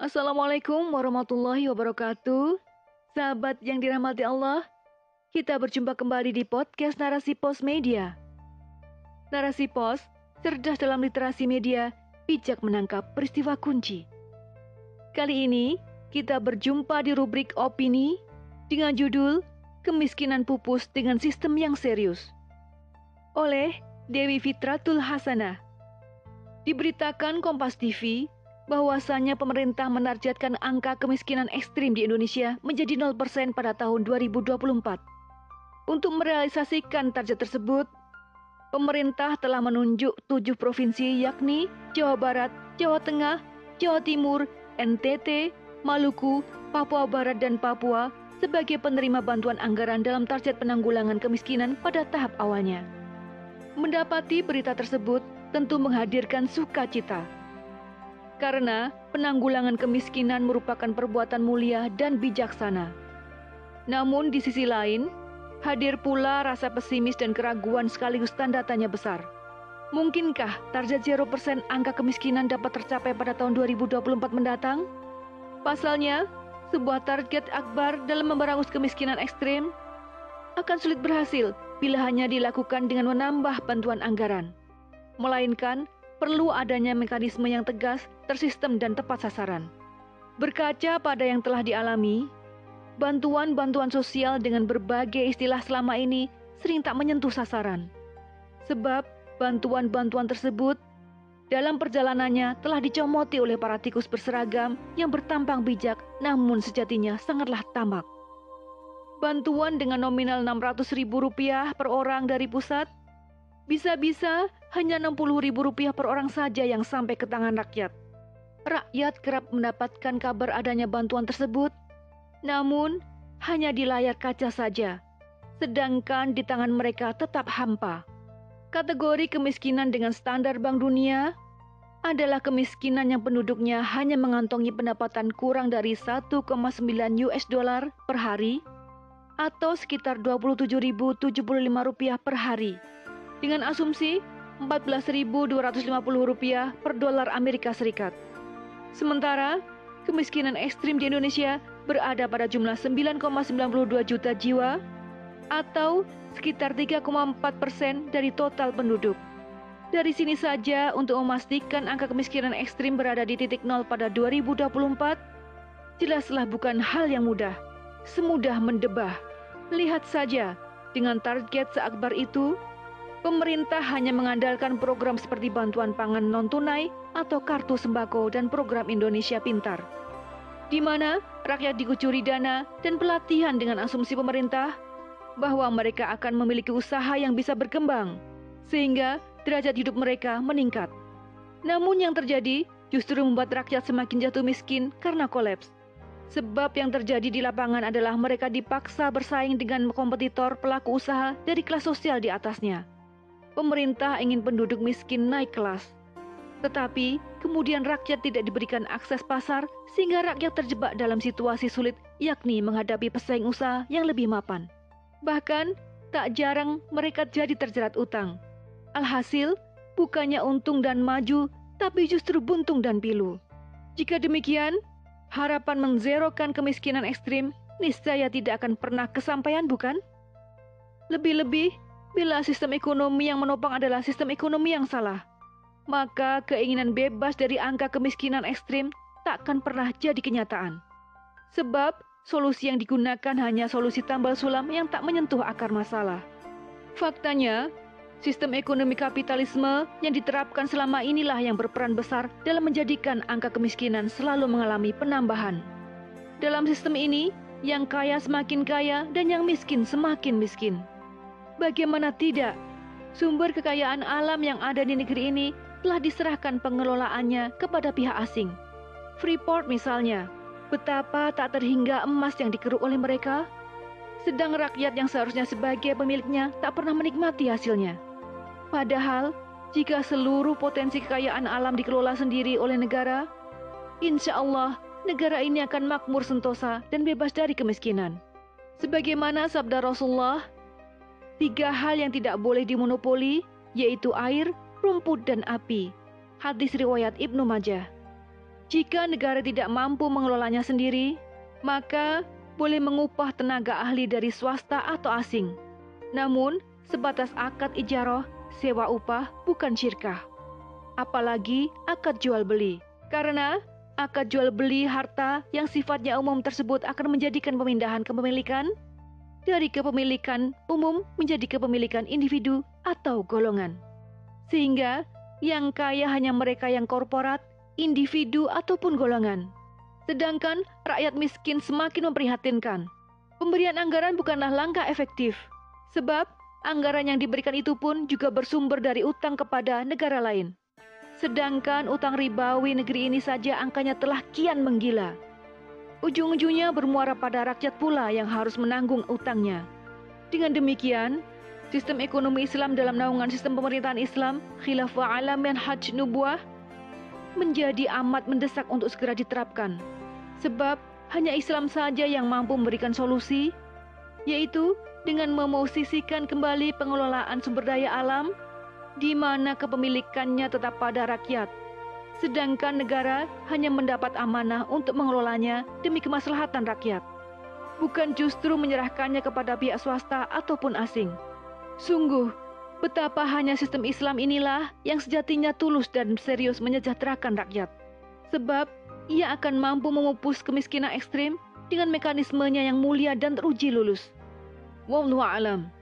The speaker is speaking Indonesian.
Assalamualaikum warahmatullahi wabarakatuh. Sahabat yang dirahmati Allah, kita berjumpa kembali di podcast Narasi Pos Media. Narasi Pos, cerdas dalam literasi media, bijak menangkap peristiwa kunci. Kali ini, kita berjumpa di rubrik opini dengan judul Kemiskinan Pupus dengan Sistem yang Serius. Oleh Dewi Fitratul Hasanah. Diberitakan Kompas TV bahwasanya pemerintah menargetkan angka kemiskinan ekstrim di Indonesia menjadi 0% pada tahun 2024. Untuk merealisasikan target tersebut, pemerintah telah menunjuk tujuh provinsi yakni Jawa Barat, Jawa Tengah, Jawa Timur, NTT, Maluku, Papua Barat, dan Papua sebagai penerima bantuan anggaran dalam target penanggulangan kemiskinan pada tahap awalnya. Mendapati berita tersebut tentu menghadirkan sukacita karena penanggulangan kemiskinan merupakan perbuatan mulia dan bijaksana. Namun di sisi lain, hadir pula rasa pesimis dan keraguan sekaligus tanda tanya besar. Mungkinkah target 0% angka kemiskinan dapat tercapai pada tahun 2024 mendatang? Pasalnya, sebuah target akbar dalam memberangus kemiskinan ekstrim akan sulit berhasil bila hanya dilakukan dengan menambah bantuan anggaran. Melainkan, perlu adanya mekanisme yang tegas, tersistem, dan tepat sasaran. Berkaca pada yang telah dialami, bantuan-bantuan sosial dengan berbagai istilah selama ini sering tak menyentuh sasaran. Sebab bantuan-bantuan tersebut dalam perjalanannya telah dicomoti oleh para tikus berseragam yang bertampang bijak namun sejatinya sangatlah tamak. Bantuan dengan nominal Rp600.000 per orang dari pusat bisa-bisa hanya Rp60.000 per orang saja yang sampai ke tangan rakyat. Rakyat kerap mendapatkan kabar adanya bantuan tersebut, namun hanya di layar kaca saja, sedangkan di tangan mereka tetap hampa. Kategori kemiskinan dengan standar Bank Dunia adalah kemiskinan yang penduduknya hanya mengantongi pendapatan kurang dari 1,9 US dollar per hari atau sekitar Rp27.075 per hari. Dengan asumsi Rp14.250 per dolar Amerika Serikat. Sementara, kemiskinan ekstrim di Indonesia berada pada jumlah 9,92 juta jiwa atau sekitar 3,4 persen dari total penduduk. Dari sini saja untuk memastikan angka kemiskinan ekstrim berada di titik nol pada 2024, jelaslah bukan hal yang mudah, semudah mendebah. Lihat saja, dengan target seakbar itu, pemerintah hanya mengandalkan program seperti bantuan pangan non-tunai atau kartu sembako dan program Indonesia Pintar, di mana rakyat dikucuri dana dan pelatihan dengan asumsi pemerintah bahwa mereka akan memiliki usaha yang bisa berkembang, sehingga derajat hidup mereka meningkat. Namun yang terjadi justru membuat rakyat semakin jatuh miskin karena kolaps. Sebab yang terjadi di lapangan adalah mereka dipaksa bersaing dengan kompetitor pelaku usaha dari kelas sosial di atasnya pemerintah ingin penduduk miskin naik kelas. Tetapi kemudian rakyat tidak diberikan akses pasar sehingga rakyat terjebak dalam situasi sulit yakni menghadapi pesaing usaha yang lebih mapan. Bahkan tak jarang mereka jadi terjerat utang. Alhasil bukannya untung dan maju tapi justru buntung dan pilu. Jika demikian, harapan menzerokan kemiskinan ekstrim niscaya tidak akan pernah kesampaian bukan? Lebih-lebih Bila sistem ekonomi yang menopang adalah sistem ekonomi yang salah, maka keinginan bebas dari angka kemiskinan ekstrim takkan pernah jadi kenyataan. Sebab solusi yang digunakan hanya solusi tambal sulam yang tak menyentuh akar masalah. Faktanya, sistem ekonomi kapitalisme yang diterapkan selama inilah yang berperan besar dalam menjadikan angka kemiskinan selalu mengalami penambahan. Dalam sistem ini, yang kaya semakin kaya dan yang miskin semakin miskin. Bagaimana tidak? Sumber kekayaan alam yang ada di negeri ini telah diserahkan pengelolaannya kepada pihak asing. Freeport misalnya, betapa tak terhingga emas yang dikeruk oleh mereka, sedang rakyat yang seharusnya sebagai pemiliknya tak pernah menikmati hasilnya. Padahal, jika seluruh potensi kekayaan alam dikelola sendiri oleh negara, insya Allah negara ini akan makmur sentosa dan bebas dari kemiskinan. Sebagaimana sabda Rasulullah, Tiga hal yang tidak boleh dimonopoli, yaitu air, rumput, dan api. Hadis riwayat Ibnu Majah. Jika negara tidak mampu mengelolanya sendiri, maka boleh mengupah tenaga ahli dari swasta atau asing. Namun, sebatas akad ijaroh, sewa upah bukan syirkah. Apalagi akad jual beli. Karena akad jual beli harta yang sifatnya umum tersebut akan menjadikan pemindahan kepemilikan dari kepemilikan umum menjadi kepemilikan individu atau golongan. Sehingga yang kaya hanya mereka yang korporat, individu ataupun golongan. Sedangkan rakyat miskin semakin memprihatinkan. Pemberian anggaran bukanlah langkah efektif, sebab anggaran yang diberikan itu pun juga bersumber dari utang kepada negara lain. Sedangkan utang ribawi negeri ini saja angkanya telah kian menggila. Ujung-ujungnya bermuara pada rakyat pula yang harus menanggung utangnya. Dengan demikian, sistem ekonomi Islam dalam naungan sistem pemerintahan Islam, khilafah alam dan haj nubuah, menjadi amat mendesak untuk segera diterapkan. Sebab hanya Islam saja yang mampu memberikan solusi, yaitu dengan memosisikan kembali pengelolaan sumber daya alam di mana kepemilikannya tetap pada rakyat, sedangkan negara hanya mendapat amanah untuk mengelolanya demi kemaslahatan rakyat, bukan justru menyerahkannya kepada pihak swasta ataupun asing. Sungguh, betapa hanya sistem Islam inilah yang sejatinya tulus dan serius menyejahterakan rakyat, sebab ia akan mampu memupus kemiskinan ekstrim dengan mekanismenya yang mulia dan teruji lulus. Wallahu a'lam.